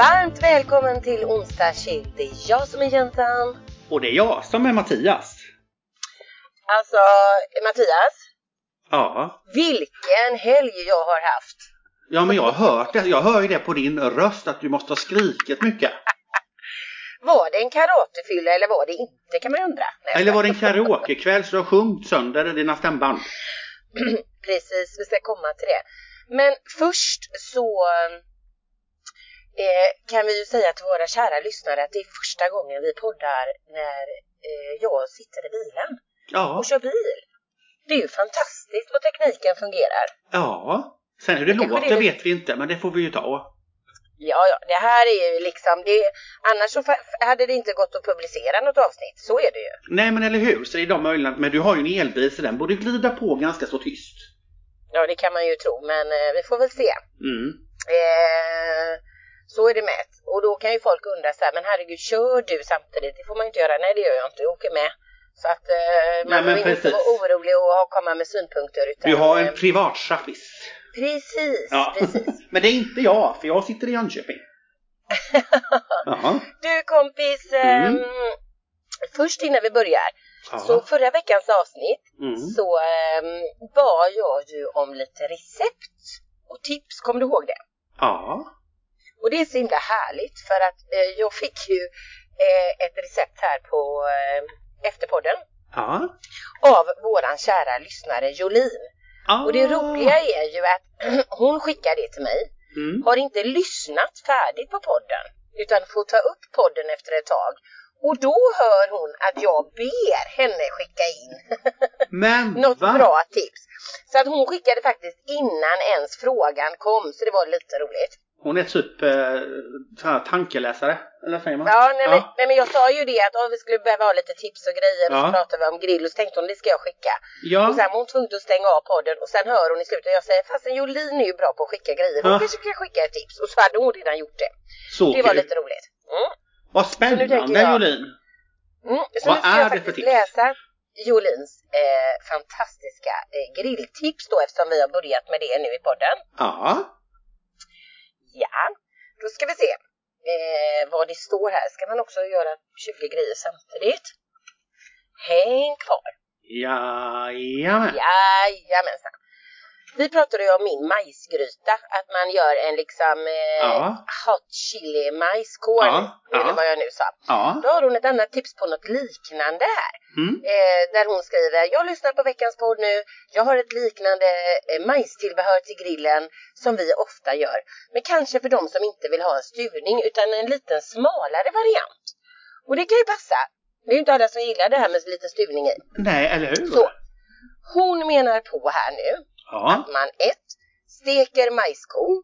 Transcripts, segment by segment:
Varmt välkommen till onsdag chill. Det är jag som är Jäntan. Och det är jag som är Mattias. Alltså Mattias, Ja. vilken helg jag har haft. Ja men jag har hört det. Jag hör ju det på din röst att du måste ha skrikit mycket. Var det en karatefylla eller var det inte kan man undra. Nej, Eller var det en karaokekväll så du har sjungit sönder dina stämband? Precis, vi ska komma till det. Men först så eh, kan vi ju säga till våra kära lyssnare att det är första gången vi poddar när eh, jag sitter i bilen Ja. och kör bil. Det är ju fantastiskt vad tekniken fungerar. Ja. Sen hur det Kanske låter det vet vi inte men det får vi ju ta. Ja, ja, det här är ju liksom det. Annars så hade det inte gått att publicera något avsnitt. Så är det ju. Nej men eller hur, så det är de möjligheterna. Men du har ju en elbil så den borde glida på ganska så tyst. Ja, det kan man ju tro, men eh, vi får väl se. Mm. Eh, så är det med. Och då kan ju folk undra så här, men herregud, kör du samtidigt? Det får man ju inte göra. Nej, det gör jag inte. Jag åker med. Så att eh, man behöver inte vara orolig och komma med synpunkter. Utan, Du har eh, en privat chaffis. Precis, Ja. precis. men det är inte jag, för jag sitter i Jönköping. Du kompis, eh, Mm. först innan vi börjar. Så Ja. förra veckans avsnitt Mm. så ehm, bad jag ju om lite recept och tips, kommer du ihåg det? Ja. Och det är så himla härligt för att eh, jag fick ju eh, ett recept här på eh, efterpodden Ja. av våran kära lyssnare Jolin. Ah. Och det roliga är ju att hon skickar det till mig, Mm. har inte lyssnat färdigt på podden utan får ta upp podden efter ett tag. Och då hör hon att jag ber henne skicka in Men något va? bra tips. Så att hon skickade faktiskt innan ens frågan kom, så det var lite roligt. Hon är typ eh, så här tankeläsare, eller säger man? Ja, nej, Men, nej men jag sa ju det att om vi skulle behöva ha lite tips och grejer och så Ja. pratade vi om grill och så tänkte hon det ska jag skicka. Ja. Och sen var hon tvungen att stänga av podden och sen hör hon i slutet jag säger fastän Jolin är ju bra på att skicka grejer, hon Ja. kanske kan skicka ett tips. Och så hade hon redan gjort det. så Det var kul. lite roligt. Mm. Vad spännande jag- Jolin. Mm. Så Vad nu ska är jag det för faktiskt tips? läsa Jolins eh, fantastiska eh, grilltips då eftersom vi har börjat med det nu i podden. Ja. Ja, då ska vi se eh, vad det står här. Ska man också göra 20 grejer samtidigt? Häng kvar. Jajamän. Jajamensan. Vi pratade ju om min majsgryta, att man gör en liksom eh, Ja. hot chili majskorn, Ja, ja. eller vad jag nu sa. Ja. Då har hon ett annat tips på något liknande här. Mm. Eh, där hon skriver, jag lyssnar på veckans podd nu, jag har ett liknande eh, majstillbehör till grillen som vi ofta gör. Men kanske för de som inte vill ha en stuvning utan en liten smalare variant. Och det kan ju passa. Det är ju inte alla som gillar det här med lite stuvning i. Nej, eller hur? Så, hon menar på här nu Ja. att man ett, steker majskorn.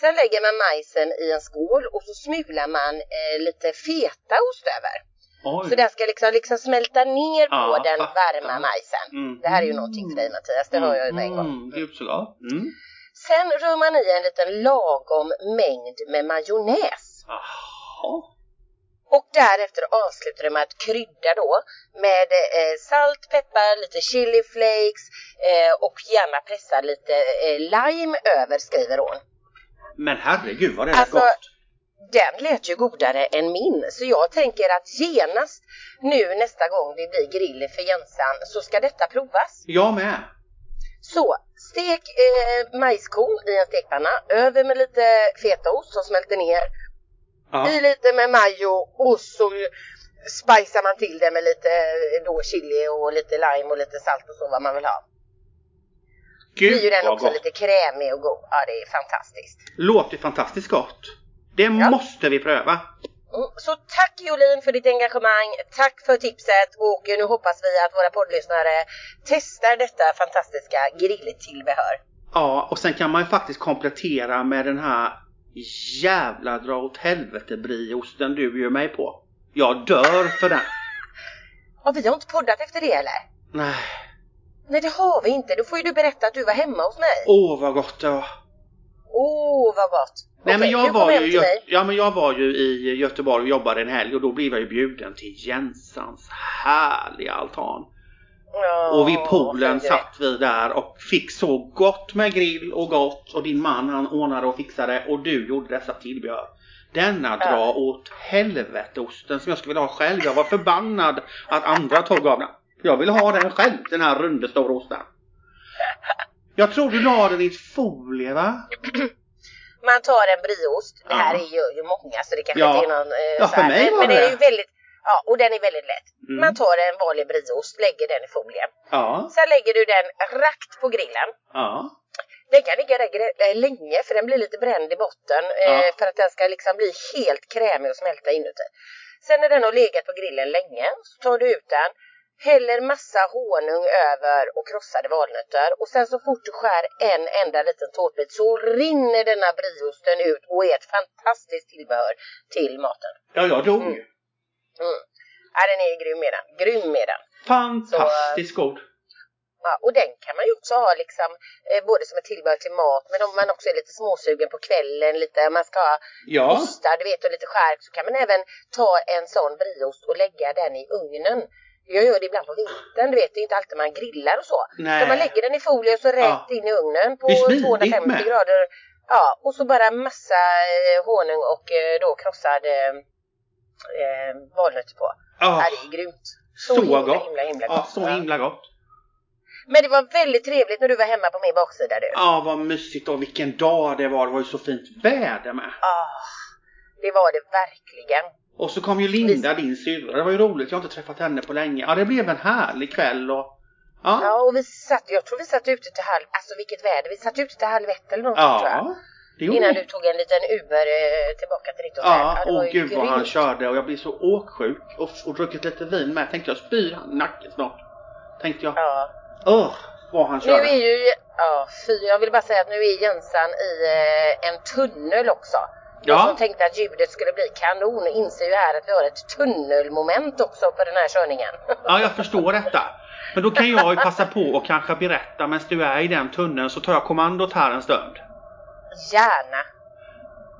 Sen lägger man majsen i en skål och så smular man eh, lite fetaost över. Så Oj. den ska liksom, liksom smälta ner på Ja, den fattar. varma majsen. Mm. Det här är ju någonting för dig Mattias, det hör jag ju med en gång. Mm, så gott. Mm. Sen rör man i en liten lagom mängd med majonnäs. Jaha. Och därefter avslutar det med att krydda då med eh, salt, peppar, lite chili flakes eh, och gärna pressa lite eh, lime över skriver hon. Men herregud vad det är Alltså, gott. Den lät ju godare än min så jag tänker att genast nu nästa gång det blir grill för Jensan så ska detta provas. Jag med. Så, stek eh, majskorn i en stekpanna, över med lite fetaost som smälter ner, Ja. i lite med majo och så spicar man till det med lite eh, då chili och lite lime och lite salt och så vad man vill ha. Gud blir ju den också gott. lite krämig och god. Ja, det är fantastiskt. Låter fantastiskt gott. Det måste vi pröva. Mm, Så tack Jolin för ditt engagemang, tack för tipset och nu hoppas vi att våra poddlyssnare testar detta fantastiska grilltillbehör. Ja, och sen kan man ju faktiskt komplettera med den här jävla dra åt helvete brieosten du bjöd mig på. Jag dör för den. Ja, vi har inte poddat efter det eller? Nej, Nej, det har vi inte. Då får ju du berätta att du var hemma hos mig. åh vad gott det var. Åh, vad gott. Nej men Okej, jag du kom var, ju, ja, men jag var ju i Göteborg och jobbade en helg och då blev jag ju bjuden till Jensans härliga altan. Och vid poolen satt vi där och fick så gott med grill och gott och din man han ordnade och fixade och du gjorde dessa tillbehör. Denna dra åt helvete osten som jag skulle vilja ha själv. Jag var förbannad att andra tog av den. Jag vill ha den själv, den här runda stora osten. Jag tror du la den i folie va? Man tar en brieost. Det här Ja. är ju, ju många så det kanske Ja. inte är någon... eh, Ja, för mig men, var men det är det. ju väldigt... Ja, och den är väldigt lätt. Mm. Man tar en vanlig brieost, lägger den i folie. Ja. Sen lägger du den rakt på grillen. Ja. Den kan ligga där eh, länge för den blir lite bränd i botten eh, Ja. för att den ska liksom bli helt krämig och smälta inuti. Sen när den har legat på grillen länge så tar du ut den, häller massa honung över och krossade valnötter och sen så fort du skär en enda liten tårtbit så rinner denna brieosten ut och är ett fantastiskt tillbehör till maten. Ja, jag dog Mm. Mm. Ja, den är grym med den. Grym med den. Fantastiskt god. Ja, och den kan man ju också ha liksom eh, både som ett tillbehör till mat men om man också är lite småsugen på kvällen, lite, man ska ha Ja. ostar, du vet och lite skärk så kan man även ta en sån brieost och lägga den i ugnen. Jag gör det ibland på vintern, du vet det är inte alltid man grillar och så. Nej. Så man lägger den i folie och så rätt Ja. in i ugnen på Det är smidigt 250 med. grader. Ja, och så bara massa eh, honung och eh, då krossad eh, eh, valnötter på. Ja. Ja, det är grymt. Så himla, gott. himla, himla Ja, gott. så Ja. himla gott. Men det var väldigt trevligt när du var hemma på min baksida du. Ja, vad mysigt och vilken dag det var. Det var ju så fint väder med. Ah, det var det verkligen. Och så kom ju Linda, din syrra. Det var ju roligt. Jag har inte träffat henne på länge. Ja, det blev en härlig kväll och... Ja. Ja, och vi satt, jag tror vi satt ute till halv, alltså vilket väder, vi satt ute till halv ett eller någonting tror jag. Ja. Innan du tog en liten Uber eh, tillbaka till ditt hotell. Ja, var åh gud vad han körde och jag blev så åksjuk och, och druckit lite vin med. Tänkte jag spyr han nacken snart. Tänkte jag. Ja. Öh, vad han Nu körde. är ju, ja fy, jag vill bara säga att nu är Jönsan i eh, en tunnel också. De Ja. som tänkte att ljudet skulle bli kanon inser ju här att vi har ett tunnelmoment också på den här körningen. Ja, jag förstår detta. Men då kan jag ju passa på och kanske berätta medan du är i den tunneln så tar jag kommandot här en stund. Gärna.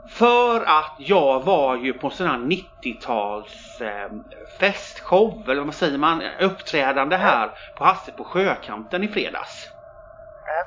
För att jag var ju på sån här 90-tals eh, festshow, eller vad säger man, uppträdande här på Hasse på Sjökanten i fredags. Ja.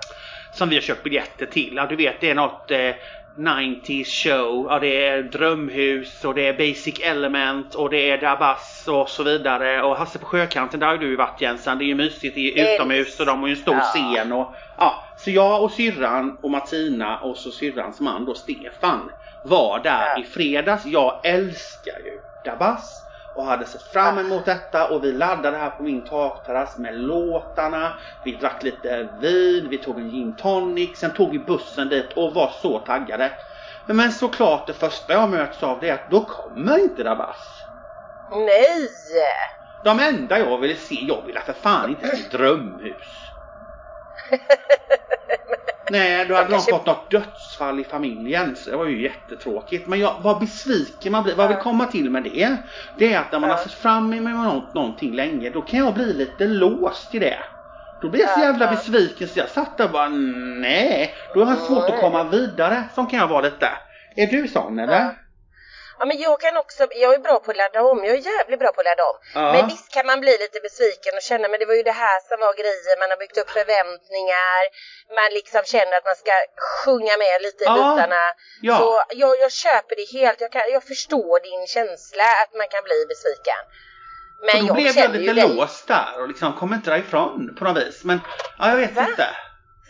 Som vi har köpt biljetter till. Ja, du vet det är något eh, 90s show. Ja, det är Drömhus och det är Basic Element och det är Dabas och så vidare. Och Hasse på Sjökanten, där har du ju varit Jensan. Det är ju mysigt, det är utomhus och de har ju en stor Ja. scen. Och, ja, så jag och syrran och Martina och så syrrans man då Stefan var där i fredags. Jag älskar ju Dabas och hade sett fram emot detta och vi laddade här på min takterrass med låtarna. Vi drack lite vin, vi tog en gin tonic, sen tog vi bussen dit och var så taggade. Men såklart det första jag möts av det är att då kommer inte Dabas. Nej! De enda jag ville se, jag ville för fan inte se Drömhus. Nej, då hade de kanske- fått något dödsfall i familjen. Så det var ju jättetråkigt. Men jag, vad besviken man blir. Vad jag vill komma till med det. Det är att när man Ja. har sett fram emot något, någonting länge. Då kan jag bli lite låst i det. Då blir jag så jävla besviken så jag satt där och bara nej. Då har jag svårt att komma vidare. Som kan jag vara lite. Är du sån eller? Ja. Men jag kan också, jag är bra på att ladda om, jag är jävligt bra på att ladda om. Ja. Men visst kan man bli lite besviken och känna men det var ju det här som var grejen, man har byggt upp förväntningar, man liksom känner att man ska sjunga med lite i Ja. bitarna. Ja. Så jag, jag köper det helt, jag, kan, jag förstår din känsla att man kan bli besviken. Men och då jag blev jag lite dig. låst där och liksom kom inte därifrån på något vis. Men ja, jag vet Va? inte.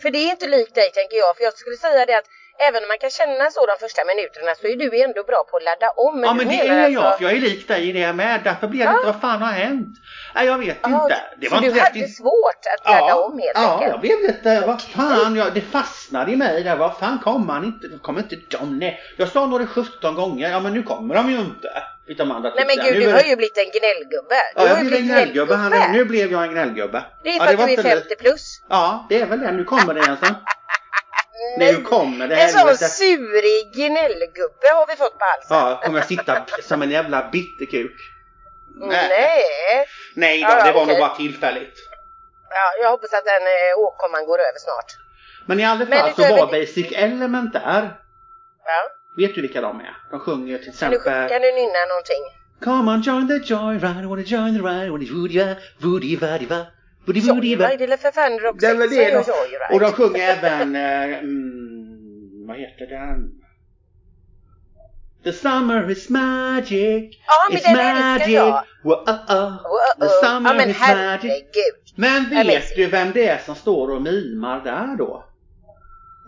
För det är inte likt dig tänker jag, för jag skulle säga det att även om man kan känna så de första minuterna så är du ändå bra på att ladda om. ja du men det är jag, alltså- för jag är lik dig i det med. Därför blir jag Ja. lite, vad fan har hänt? Nej jag vet Ja, inte. Det så var du inte hade rätt. svårt att ladda om helt ja, enkelt? jag blev lite, vad fan, jag, det fastnade i mig där. Vad fan kommer han inte? Kommer inte de? Nej. Jag sa nog det 17 gånger. Ja men nu kommer de ju inte. De andra Nej men gud, Nu du har det- ju blivit en gnällgubbe. Du Ja, jag blev en gnällgubbe. Han nu blev jag en gnällgubbe. Det är ja, för att du är inte 50 li- plus. Ja, det är väl det. Nu kommer det Jensen. Nej. Nu kommer det En sån helvete. surig gnällgubbe har vi fått på halsen. Ja, kommer jag sitta som en jävla bitterkuk. Nej. Nej då, Ja, det var okej. nog bara tillfälligt. Ja, jag hoppas att den eh, åkomman går över snart. Men i alla Men fall så utöver var det- Basic Element där. Ja. Vet du vilka de är? De sjunger till Kan, du, exempel kan du nynna någonting? Come on join the joyride, wanna join the ride, wanna woody va, woody va, di va, woody woody va. Joyride för fan Roxette Det är väl det de, Joyride. och de sjunger även, eh, mm, vad heter den? The summer is magic. Ja, men It's den magic. jag. Whoa, uh, uh. Wow, The summer ja men is magic. herregud. Men vet Amazing. du vem det är som står och mimar där då?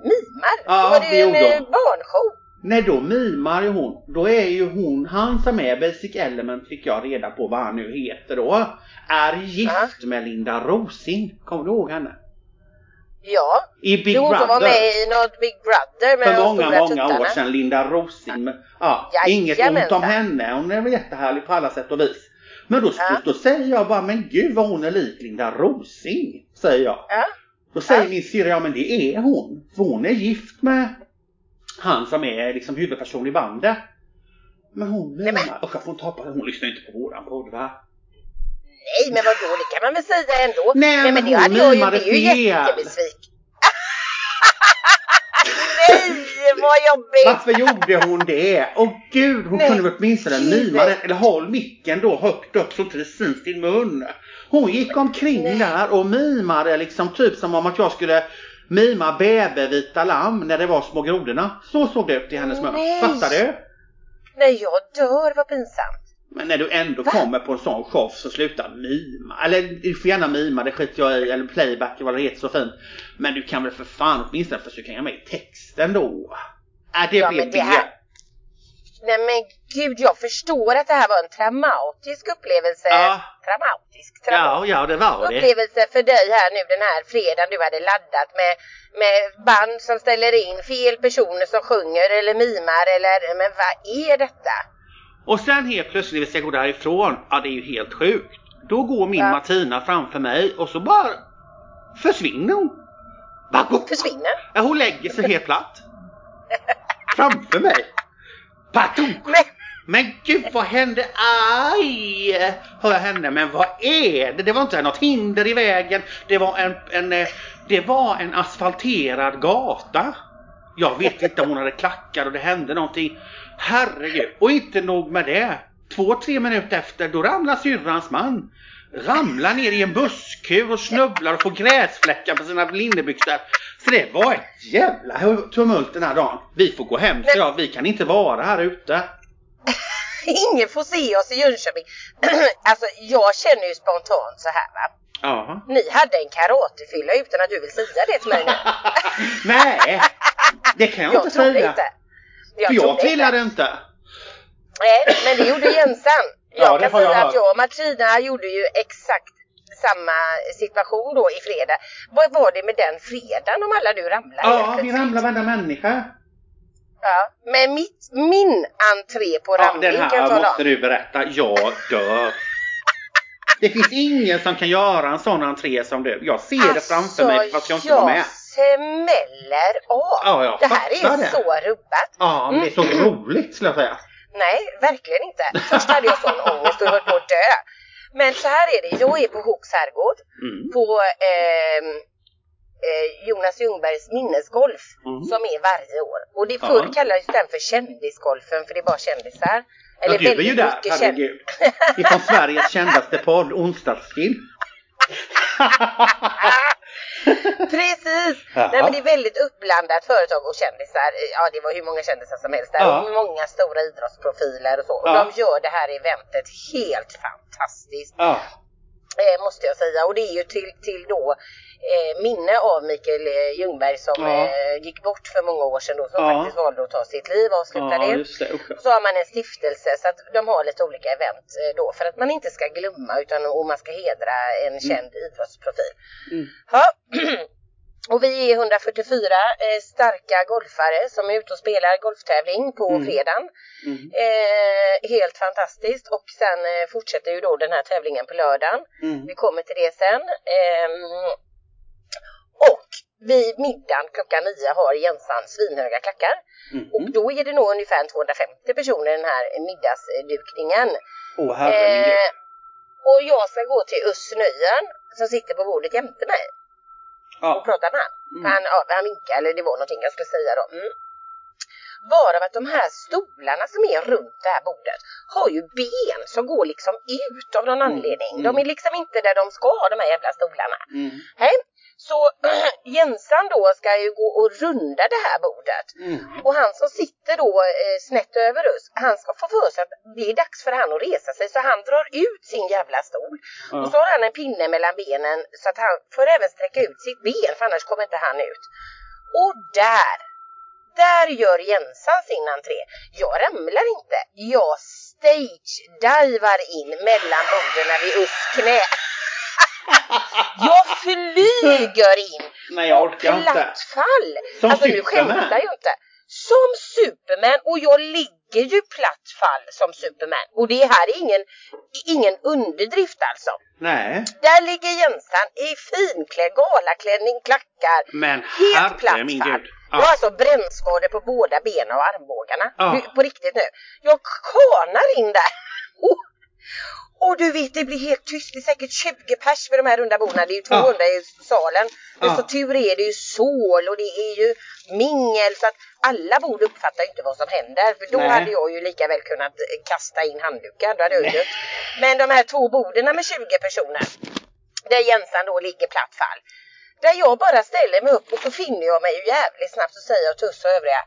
Mimar? Ja, var det det en eh, barnshow. Nej, då mimar ju hon. Då är ju hon, han som är Basic Element fick jag reda på vad han nu heter då. Är gift Ja. med Linda Rosing. Kommer du ihåg henne? Ja, I Big det hon som var med i något Big Brother med För många, många tuttarna. år sedan. Linda Rosing. Men, ja, inget ont om henne. Hon är väl jättehärlig på alla sätt och vis. Men då, Ja. då säger jag bara, men gud vad hon är lik Linda Rosing. Säger jag. Ja. Då säger Ja. min syrra, ja men det är hon. För hon är gift med han som är liksom huvudperson i bandet. Men hon Nej, men- mimar. Och jag får inte hoppas, hon lyssnar inte på våran podd va? Nej men vadå, det kan man väl säga ändå. Nej, men men det hon hade jag ju mimade blivit ju fel. jättebesviken. Nej vad jobbigt! Varför gjorde hon det? Åh gud, hon Nej, kunde väl åtminstone mima det. Eller håll micken då högt upp så inte det syns din mun. Hon gick omkring Nej. där och mimade liksom typ som om att jag skulle mima bävervita lamm när det var små grodorna. Så såg det ut i hennes mun. Fattar du? Nej jag dör, vad pinsamt. Men när du ändå Va? kommer på en sån show så sluta mima. Eller du får gärna mima, det skiter jag i. Eller playback, vad det heter så fint. Men du kan väl för fan åtminstone försöka hänga med i texten då. Äh, det Ja, blev men det. här- Nej men gud, jag förstår att det här var en traumatisk upplevelse. Ja. Traumatisk, Ja, traumatisk. ja det var det. upplevelse för dig här nu den här fredagen du hade laddat med, med band som ställer in fel personer som sjunger eller mimar eller men vad är detta? Och sen helt plötsligt när vi ska gå därifrån, ja det är ju helt sjukt. Då går min Ja. Martina framför mig och så bara försvinner hon. Bara. Försvinner? Ja, hon lägger sig helt platt. Framför mig. Patung. Men, Men gud vad hände? Aj! Hör jag henne. Men vad är det? Det var inte något hinder i vägen. Det var en, en, eh, det var en asfalterad gata. Jag vet inte om hon hade klackar och det hände någonting. Herregud. Och inte nog med det. Två, tre minuter efter då ramlar syrrans man. Ramlar ner i en busskur och snubblar och får gräsfläckar på sina linnebyxor. Så det var ett jävla tumult den här dagen. Vi får gå hem så jag. Vi kan inte vara här ute. ingen får se oss i Jönköping. alltså jag känner ju spontant så här va. Ja. Ni hade en karatefylla utan att du vill säga det till mig nu. Nej, det kan jag, jag inte säga. inte. För tror jag trillade inte. Nej, men det gjorde Jensan. Jag Ja, det kan jag säga att jag och Martina gjorde ju exakt samma situation då i fredag. Vad var det med den fredagen om alla du ramlade Ja, vi ramlar varenda människa. Ja, men mitt, min entré på Ja, ramling den kan jag här måste du berätta. Jag dör. Det finns ingen som kan göra en sån entré som du. Jag ser det framför mig fast jag inte var med. smäller av. Ja, jag det här är det. så rubbat. Ja, men det är så roligt skulle jag säga. Nej, verkligen inte. Först hade jag sån ångest och höll på att dö. Men så här är det, jag är på Hooks herrgård Mm. på ehm, eh, Jonas Ljungbergs minnesgolf Mm. som är varje år. Och det Ja. förr kallades den för kändisgolfen för det är bara kändisar. Ja, du är ju där, herregud. Ifrån Sveriges kändaste podd, Onsdagsfilm. Precis! Nej men det är väldigt uppblandat företag och kändisar. Ja det var hur många kändisar som helst där. Ja. Och många stora idrottsprofiler och så. Och Ja. de gör det här eventet helt fantastiskt. Eh, måste jag säga. Och det är ju till, till då eh, minne av Mikael eh, Ljungberg som Ja. eh, gick bort för många år sedan då. Som Ja. faktiskt valde att ta sitt liv och avsluta Ja, det. det. Så har man en stiftelse så att de har lite olika event eh, då för att man inte ska glömma utan och man ska hedra en känd idrottsprofil. Mm. Och vi är 144 eh, starka golfare som är ute och spelar golftävling på Mm. fredagen. Mm. Eh, helt fantastiskt och sen eh, fortsätter ju då den här tävlingen på lördagen. Mm. Vi kommer till det sen. Ehm, och vid middagen klockan nio har Jensan svinhöga klackar. Mm. Och då är det nog ungefär 250 personer i den här middagsdukningen. Åh herre min gud. Eh, och jag ska gå till Össnöjen som sitter på bordet jämte mig och Ja. prata med han. Mm. För han, ja, han vinkade, eller det var någonting jag skulle säga då. Mm. Varav att de här stolarna som är runt det här bordet har ju ben som går liksom ut av någon Mm. anledning. Mm. De är liksom inte där de ska, de här jävla stolarna. Mm. Så Jensan då ska ju gå och runda det här bordet. Mm. Och han som sitter då eh, snett över oss, han ska få för sig att det är dags för han att resa sig så han drar ut sin jävla stol. Ja. Och så har han en pinne mellan benen så att han får även sträcka ut sitt ben för annars kommer inte han ut. Och där, där gör Jensan sin entré. Jag ramlar inte, jag stage-divar in mellan borden vid Uss knä. Jag flyger in Nej, jag orkar inte. platt fall. Som alltså nu Superman. skämtar jag inte. Som Superman och jag ligger ju platt fall som Superman. Och det här är ingen, ingen underdrift alltså. Nej, Där ligger Jensan i finklädd galaklänning, klackar. men Helt herre platt min fall. gud. Jag har alltså brännskador på båda benen och armbågarna. Ja. Nu, på riktigt nu. Jag kanar in där. Och, och du vet, det blir helt tyst. Det är säkert 20 pers vid de här runda borden. Det är ju 200 i salen. Men Ja. så tur är det ju sol och det är ju mingel så att alla bord uppfattar inte vad som händer. För då Nej. hade jag ju lika väl kunnat eh, kasta in handdukar. Då hade jag ju. Men de här två borden med 20 personer. Där Jensan då ligger platt fall. Där jag bara ställer mig upp och så finner jag mig ju jävligt snabbt och säger till Tuss och övriga.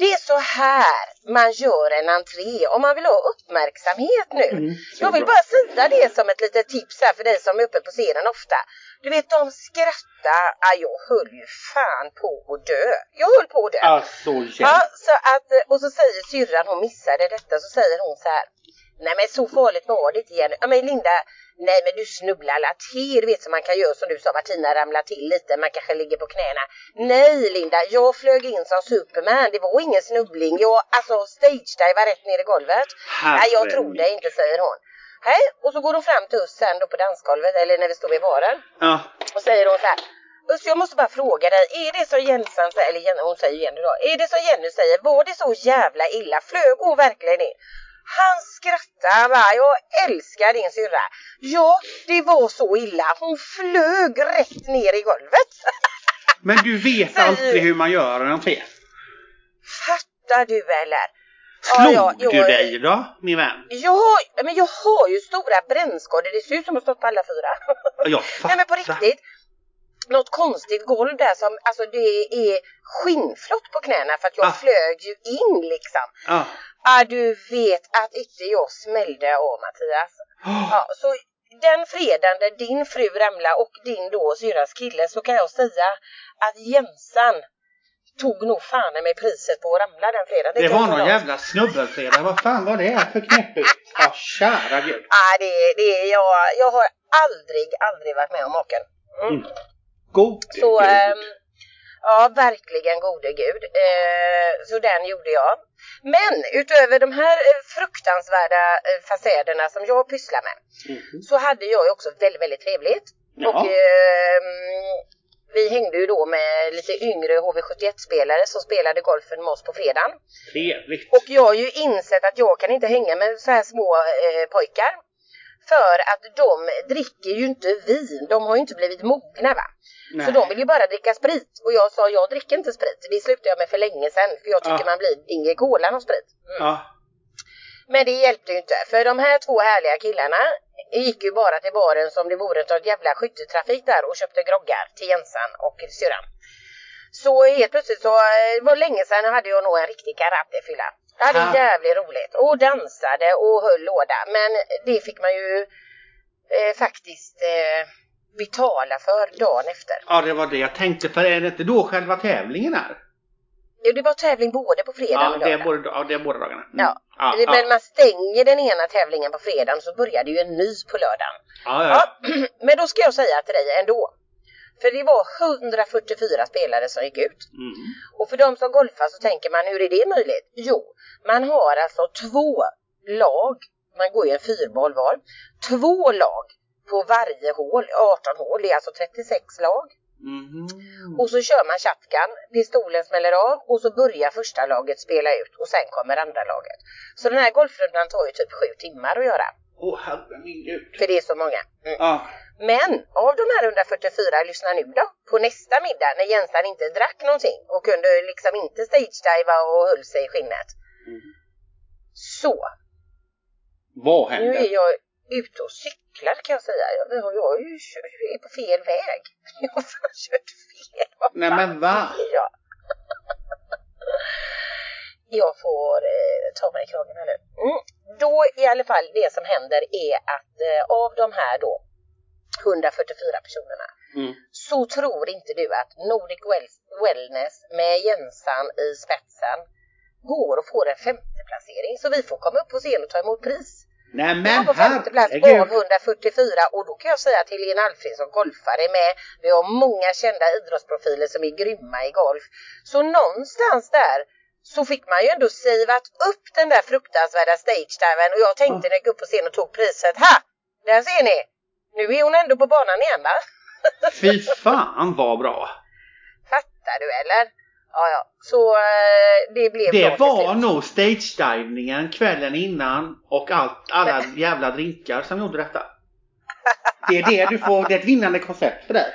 Det är så här man gör en entré om man vill ha uppmärksamhet nu. Mm, jag vill bra. bara säga det som ett litet tips här för dig som är uppe på scenen ofta. Du vet de skrattar, ah, jag höll ju fan på att dö. Jag höll på att dö. Alltså Ja, så att, och så säger syrran, hon missade detta, så säger hon så här. Nej men så farligt var det inte Jenny. Ja men Linda, nej men du snubblar alla du vet som man kan göra som du sa Martina, ramla till lite, man kanske ligger på knäna. Nej Linda, jag flög in som Superman, det var ingen snubbling. Jag alltså stage-divar rätt ner i golvet. Nej jag tror det inte, säger hon. Hej, och så går hon fram till oss sen då på dansgolvet, eller när vi står vid baren. Ja. Och säger hon så här. Usch, jag måste bara fråga dig, är det som Jensan säger, eller hon säger Jenny då, är det som Jenny säger, var det så jävla illa? Flög hon verkligen in? Han skrattar, han bara, jag älskar din syrra. Ja, det var så illa. Hon flög rätt ner i golvet. Men du vet alltid hur man gör en entré. Fattar du eller? Slog Ja, ja, du dig då, min vän? Har, men jag har ju stora brännskador, det ser ut som att jag stått på alla fyra. Jag Nej men på fattar. riktigt. Något konstigt golv där som, alltså det är skinnflott på knäna för att jag Ah. flög ju in liksom. Ja. Ah, du vet att inte jag smällde av Mattias. Ja, så den fredagen där din fru ramlade och din då syrras kille så kan jag säga att Jensan tog nog fan med priset på att ramla den fredagen. Det kan var någon jävla snubbelfredag. Vad fan var det för knäppigt? Ja, kära gud. Ah, det, det, jag, jag har aldrig, aldrig varit med om maken. Mm. Mm. God Så gud. ehm, ja, verkligen gode gud. Eh, så den gjorde jag. Men utöver de här eh, fruktansvärda eh, fasäderna som jag pysslar med Mhm. så hade jag ju också väldigt, väldigt trevligt. Ja. Och ehm, vi hängde ju då med lite yngre HV71-spelare som spelade golfen med oss på fredagen. Trevligt. Och jag har ju insett att jag kan inte hänga med så här små eh, pojkar. För att de dricker ju inte vin, de har ju inte blivit mogna va. Nej. Så de vill ju bara dricka sprit. Och jag sa, jag dricker inte sprit. Det slutade jag med för länge sedan. För jag tycker Ja. man blir ingen kolan av sprit. Mm. Ja. Men det hjälpte ju inte. För de här två härliga killarna gick ju bara till baren som det vore ett jävla skytteltrafik där och köpte groggar till Jensan och syrran. Så helt plötsligt så eh, det var länge sedan hade jag nog en riktig karatefylla. Jag hade Ah. jävligt roligt och dansade och höll låda. Men det fick man ju eh, faktiskt eh, betala för dagen efter. ja, det var det jag tänkte. För är det inte då själva tävlingen är? Jo, det var tävling både på fredag Ja, och det är lördag. båda, ja, det är båda dagarna. Mm. Ja, Ja, Det- ja. men man stänger den ena tävlingen på fredagen så börjar det ju en ny på lördagen. Ja, ja. Ja, men då ska jag säga till dig ändå. För det var 144 spelare som gick ut. Mm. Och för de som golfar så tänker man, hur är det möjligt? Jo, man har alltså två lag, man går ju en fyrboll var, två lag på varje hål, 18 hål, det är alltså 36 lag. Mhm. Och så kör man shotgun, pistolen smäller av och så börjar första laget spela ut och sen kommer andra laget. Så den här golfrundan tar ju typ sju timmar att göra, Åh herre min gud. för det är så många. Mm. Ja. Men av de här 144, lyssna nu då, på nästa middag när Jensan inte drack någonting och kunde liksom inte stage-diva och höll sig i skinnet. Mm. Så, Vad nu händer? är jag ute och cyklar kan jag säga. Jag, jag, jag kö- är på fel väg. Jag har kört fel. Vad Nej men va? jag? Jag får eh, ta mig i kragen här nu. Mm. Då i alla fall det som händer är att eh, av de här då 144 personerna Mm. så tror inte du att Nordic Wel- Wellness med Jensan i spetsen går och får en femteplacering så vi får komma upp på scen och ta emot pris. Nej Jag men var på femte plats av herregud. 144 och då kan jag säga att Helena Alfredsson golfar är med. Vi har många kända idrottsprofiler som är grymma i golf. Så någonstans där så fick man ju ändå savat upp den där fruktansvärda stage-diven och jag tänkte när jag gick upp på scen och tog priset, ha! Där ser ni! Nu är hon ändå på banan igen va? Fy fan vad bra. Fattar du eller? Ja, ja. Så eh, det blev bra Det till var nog stage-divningen kvällen innan och allt, alla jävla drinkar som gjorde detta. Det är det du får, det är ett vinnande koncept för dig.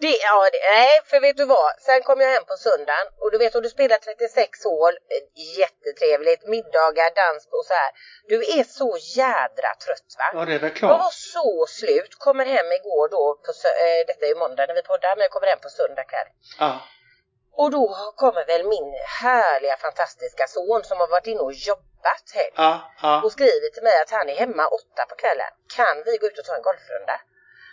Det, ja, det, nej, för vet du vad? Sen kom jag hem på söndagen och du vet om du spelar 36 hål, eh, jättetrevligt, middagar, dans och så här. Du är så jädra trött va? Ja det är väl Jag var klart. så slut, kommer hem igår då, på, eh, detta är ju måndag när vi poddar, men jag kommer hem på söndag kväll. Ja. Och då kommer väl min härliga fantastiska son som har varit inne och jobbat helg Ja, ja. och skriver till mig att han är hemma åtta på kvällen. Kan vi gå ut och ta en golfrunda?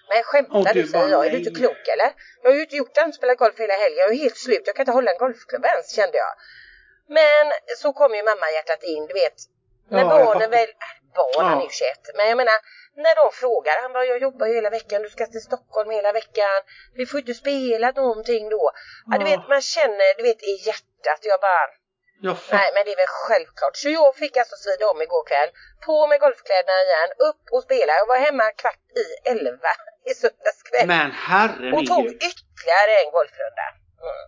Men skämtar du säger jag? Är du inte klok eller? Jag har ju inte gjort annat spelat golf hela helgen. Jag är helt slut. Jag kan inte hålla en golfklubb ens kände jag. Men så kom ju mamma hjärtat in, du vet. När Ja, barnen väl, äh, barn han är ju Ja. 21. Men jag menar, när de frågar, han bara jag jobbar ju hela veckan, du ska till Stockholm hela veckan. Vi får inte spela någonting då. Ja, du vet man känner, du vet i hjärtat, jag bara. Nej men det är väl självklart. Så jag fick alltså svida om igår kväll. På med golfkläderna igen, upp och spela. Jag var hemma kvart i elva i söndags kväll. Men herre och tog ytterligare en golfrunda. Mm.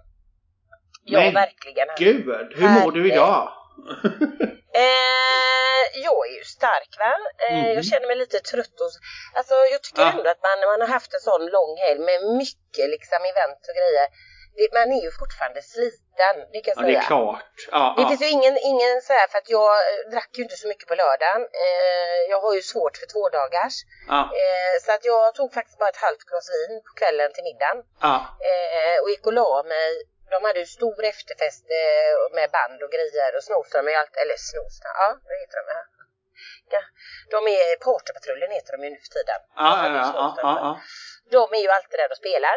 Ja Men verkligen. Gud, hur mår du idag? Eh, jag är ju stark va. Eh, Mm. Jag känner mig lite trött och Alltså jag tycker Ah. ändå att man, man har haft en sån lång helg med mycket liksom event och grejer. Man är ju fortfarande sliten, det kan jag Ja, säga. det är klart. Ja, Det ja. finns ju ingen, ingen så här för att jag eh, drack ju inte så mycket på lördagen. Eh, jag har ju svårt för två dagars. Eh, så att jag tog faktiskt bara ett halvt glas vin på kvällen till middagen. Eh, och gick och la mig. De hade ju stor efterfest eh, med band och grejer och Snorström är allt, eller Snorström, ja vad heter de här? Ja, de är, Partypatrullen heter de ju nu för tiden. Ja, ja, ja, ja, Snorström. ja, ja. De är ju alltid där och spelar.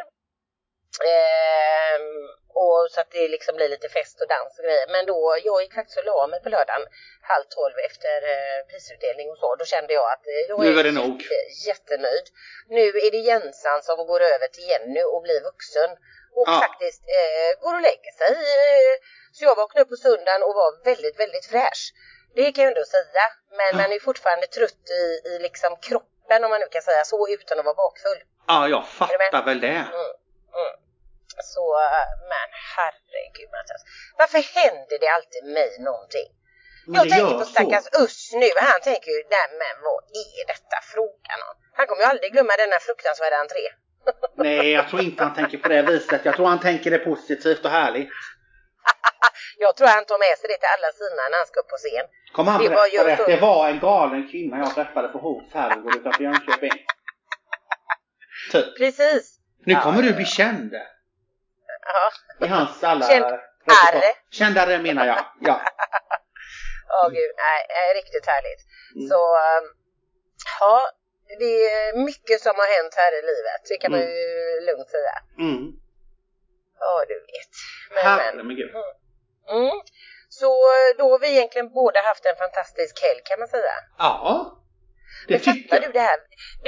Så att det liksom blir lite fest och dans och grejer. Men då, jag gick faktiskt och la mig på lördagen halv tolv efter eh, prisutdelning och så. Då kände jag att eh, jag Nu är det nog. jättenöjd. Nu är det Jensan som går över till Jenny och blir vuxen. Och Ja. faktiskt eh, går och lägger sig. Eh, så jag vaknade upp på söndagen och var väldigt, väldigt fräsch. Det kan jag ändå säga. Men man är fortfarande trött i, i liksom kroppen om man nu kan säga så utan att vara bakfull. ja, jag fattar väl det. Mm, mm. Så, men herregud Mattias. Varför händer det alltid mig någonting? Men jag tänker på stackars Us nu. Han tänker ju, nej men vad är detta frågan om? Han kommer ju aldrig glömma denna fruktansvärda entré. Nej, jag tror inte han tänker på det viset. Jag tror han tänker det positivt och härligt. Jag tror han tar med sig det till alla sina när han ska upp på scen. Kom han Det var det. så- Det var en galen kvinna jag träffade på Hovs herrgård utanför Jönköping. Typ. Precis. Nu Ja, kommer du bli känd. I hans alla... Känd reportage. arre. Kändare menar jag. Ja. Åh gud, nej, riktigt härligt. Mm. Så, ähm, ja, det är mycket som har hänt här i livet. Det kan man Mm. ju lugnt säga. Mm. Ja, du vet. Men, Herre men. gud. Mm. Så eh, då har vi egentligen båda haft en fantastisk helg kan man säga. Ja. Det Men tycker jag. du det här?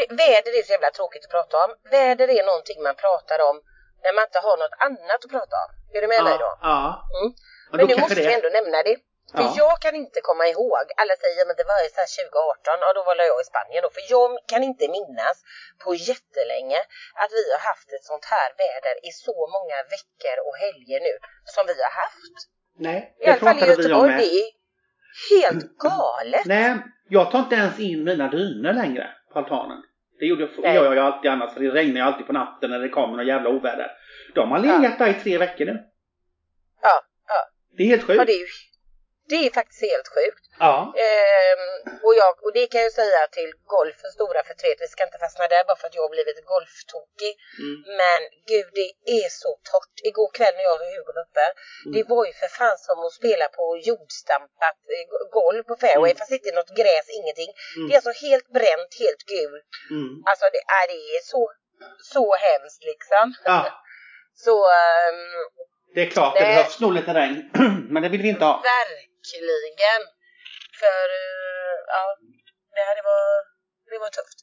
Väder är så jävla tråkigt att prata om. Väder är någonting man pratar om när man inte har något annat att prata om. Är du med mig då? Ja. ja. Mm. Men, Men då nu måste det... vi ändå nämna det. För Ja. jag kan inte komma ihåg, alla säger men det var ju så här 2018, ja då var jag i Spanien då. För jag kan inte minnas på jättelänge att vi har haft ett sånt här väder i så många veckor och helger nu som vi har haft. Nej, I alla fall i Göteborg, det är helt galet. Nej, jag tar inte ens in mina dyner längre på altanen. Det gjorde, Nej. gör jag ju alltid annars för det regnar ju alltid på natten när det kommer någon jävla oväder. De har legat där i tre veckor nu. Ja, ja. Det är helt sjukt. Ja, det är ju, Det är faktiskt helt sjukt. Ja. Ehm, och, jag, och det kan jag säga till golfens stora förtret. Vi ska inte fastna där bara för att jag har blivit golftokig. Mm. Men gud, det är så torrt. Igår kväll när jag och Hugo var uppe, Mm. det var ju för fan som att spela på jordstampat eh, go- golv på fairway, Mm. fast inte något gräs, ingenting. Mm. Det är alltså helt bränt, helt gult. Mm. Alltså det är, det är så, så hemskt liksom. Ja, Så ehm, det är klart, det Nej. behövs nog lite regn. Men det vill vi inte ha. verkligen. För eh, ja, det här det var, det var tufft.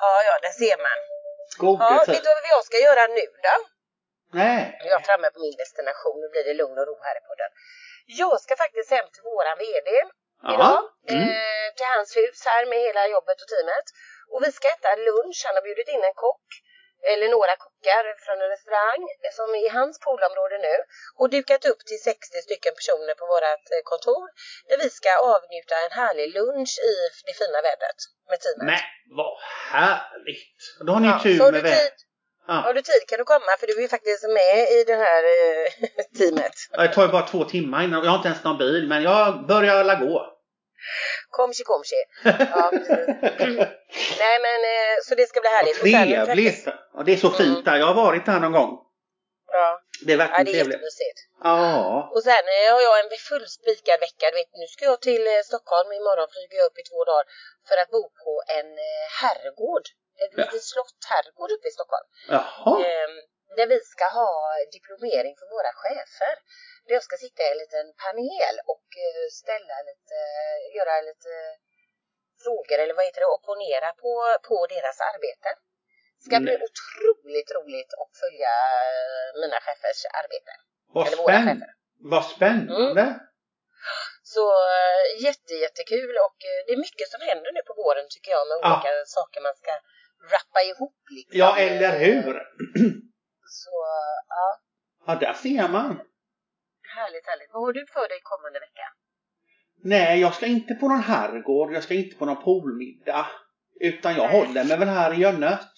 Ja, ja, där ser man. Gode Ja, tid. vet du vad jag ska göra nu då? Nej. Jag är framme på min destination, nu blir det lugn och ro här i podden. Jag ska faktiskt hem till våran VD idag. Ja. Mm. Eh, till hans hus här med hela jobbet och teamet. Och vi ska äta lunch. Han har bjudit in en kock. Eller några kockar från en restaurang som är i hans poolområde nu. Och dukat upp till 60 stycken personer på vårt eh, kontor. Där vi ska avnjuta en härlig lunch i det fina vädret med teamet. Men vad härligt. Då har ni Ja, tur så har med du vädret. tid, har Ja. du tid kan du komma för du är ju faktiskt med i det här eh, teamet. Ja, Det tar ju bara två timmar innan. Jag har inte ens någon bil, men jag börjar alla gå. Komsi komsi. Ja. Nej men så så det ska bli härligt. Vad Och sen trevligt! Ja, det är så fint där. Jag har varit där någon gång. Ja, Det är ja, verkligen det är trevligt. jättemysigt. Ja. Och sen eh, har jag en fullspikad vecka. Du vet, nu ska jag till eh, Stockholm. Imorgon flyger jag upp i två dagar för att bo på en eh, herrgård. Ett Ja. litet slott-herrgård uppe i Stockholm. Jaha. Ehm, där vi ska ha diplomering för våra chefer. Där jag ska sitta i en liten panel och eh, ställa lite, göra lite frågor eller vad heter det, opponera på, på deras arbete. Det ska bli Nej. otroligt roligt att följa eh, mina chefers arbete. Vad eller våra chefer. Vad spännande. Så eh, jätte, jättekul och det är mycket som händer nu på våren tycker jag med olika saker man ska rappa ihop. Liksom. Ja, eller hur? Så ja, Ja, där ser man. härligt, härligt. Vad har du för dig kommande vecka? Nej, jag ska inte på någon herrgård. Jag ska inte på någon poolmiddag. Utan jag håller mig väl här i Jönnet.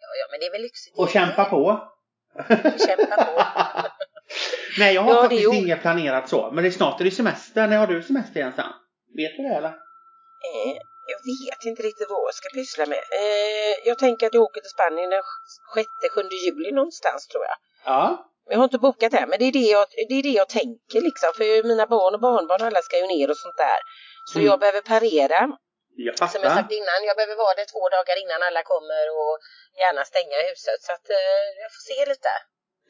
Ja, ja, men det är väl lyxigt. Och kämpa på. Kämpa på. Nej, jag har Ja, faktiskt inget planerat så. Men det är snart är det semester. När har du semester igen sen? Vet du det eller? Eh, jag vet inte riktigt vad jag ska pyssla med. Eh, jag tänker att jag åker till Spanien den 6-7 juli någonstans tror jag. Ja. Jag har inte bokat det, men det är det jag, det är det jag tänker liksom. För mina barn och barnbarn alla ska ju ner och sånt där. Så Mm. jag behöver parera. Jag Som jag sagt innan, jag behöver vara där två dagar innan alla kommer och gärna stänga huset. Så att eh, jag får se lite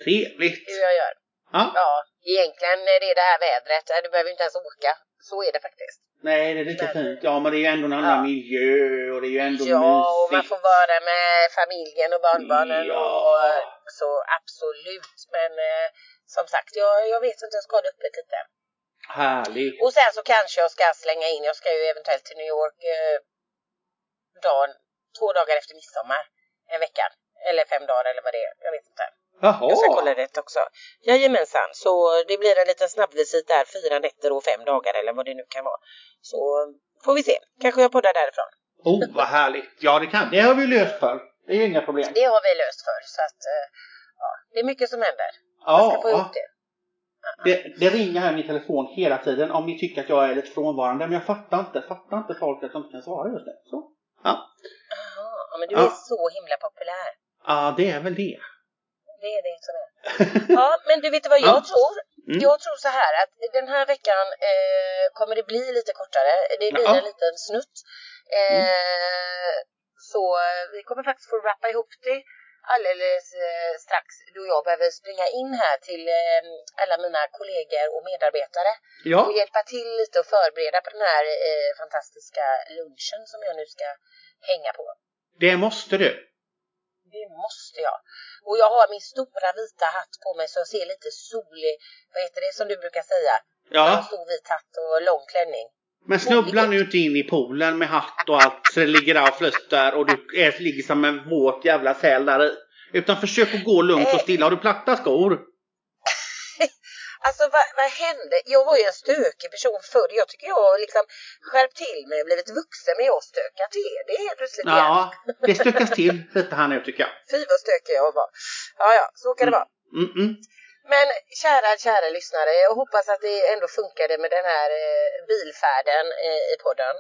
Trevligt. hur jag gör. Ja. Ja, egentligen är det det här vädret. Du behöver inte ens åka. Så är det faktiskt. Nej, det är lite Men- fint. Ja, men det är ju ändå en annan Ja. miljö och det är ju ändå Ja, och man mysigt. får vara med familjen och barnbarnen Ja. och så absolut. Men eh, som sagt, jag, jag vet inte, jag ska ha det öppet lite. Härligt. Och sen så kanske jag ska slänga in, jag ska ju eventuellt till New York eh, dagen, två dagar efter midsommar. En vecka. Eller fem dagar eller vad det är. Jag vet inte. Jaha. Jag ska kolla rätt också. Jajamensan, så det blir en liten snabbvisit där, fyra nätter och fem dagar eller vad det nu kan vara. Så får vi se, kanske jag poddar därifrån. Oh, vad härligt. Ja, det, kan, det har vi löst för. Det är inga problem. Det har vi löst för, så att eh, ja, det är mycket som händer. Jag ska få ihop Ja, det. det, det ringer här i min telefon hela tiden om ni tycker att jag är lite frånvarande. Men jag fattar inte. Fattar inte folk att de inte kan svara just det. Så. Ja. Jaha, ja, men du Ja. är så himla populär. ja, det är väl det. Det är det som är. Ja, men du vet vad jag Ja. tror? Mm. Jag tror så här att den här veckan eh, kommer det bli lite kortare. Det blir Ja. Mm. en liten snutt. Eh, Så eh, vi kommer faktiskt få rappa ihop det alldeles eh, strax då jag behöver springa in här till eh, alla mina kollegor och medarbetare och Ja, hjälpa till lite och förbereda på den här eh, fantastiska lunchen som jag nu ska hänga på. det måste du. Det måste jag. Och jag har min stora vita hatt på mig så jag ser lite solig, vad heter det som du brukar säga? Jag har en Ja, stor vit hatt och lång klänning. men snubbla nu inte in i poolen med hatt och allt så det ligger där och flyter och du är, ligger som en våt jävla säl där i. Utan försök att gå lugnt och stilla. Har du platta skor? Alltså vad, vad, hände? Jag var ju en stökig person förr. Jag tycker jag har liksom skärpt till mig och blivit vuxen men jag stökar till det helt plötsligt Ja, det stökas till lite här nu tycker jag. Fy vad stökig jag var. Ja, ja, så kan mm. det vara. Mm -mm. Men kära, kära lyssnare, jag hoppas att det ändå funkade med den här eh, bilfärden eh, i podden.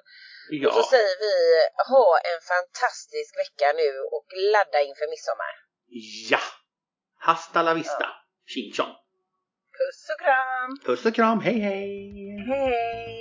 Ja. Och så säger vi ha en fantastisk vecka nu och ladda inför midsommar. Ja! Hasta la vista! Ja. Tjing! Puss och kram! Puss och kram, hej hej! Hej!